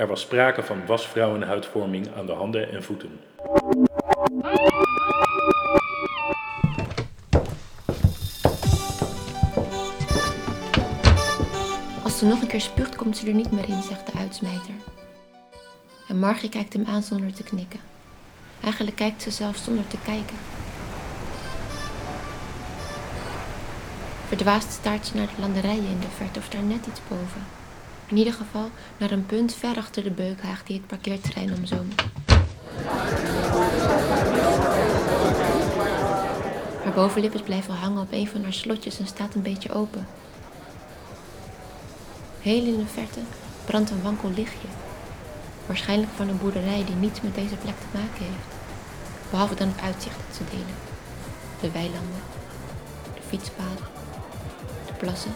Er was sprake van wasvrouwenhuidvorming aan de handen en voeten. Als ze nog een keer spuugt, komt ze er niet meer in, zegt de uitsmijter. En Margie kijkt hem aan zonder te knikken. Eigenlijk kijkt ze zelfs zonder te kijken. Verdwaasd staart ze naar de landerijen in de verte of daar net iets boven. In ieder geval naar een punt ver achter de beukhaag die het parkeerterrein omzoomt. Haar bovenlip is blijven hangen op een van haar slotjes en staat een beetje open. Heel in de verte brandt een wankel lichtje. Waarschijnlijk van een boerderij die niets met deze plek te maken heeft. Behalve dan het uitzicht dat ze delen. De weilanden, de fietspaden, de plassen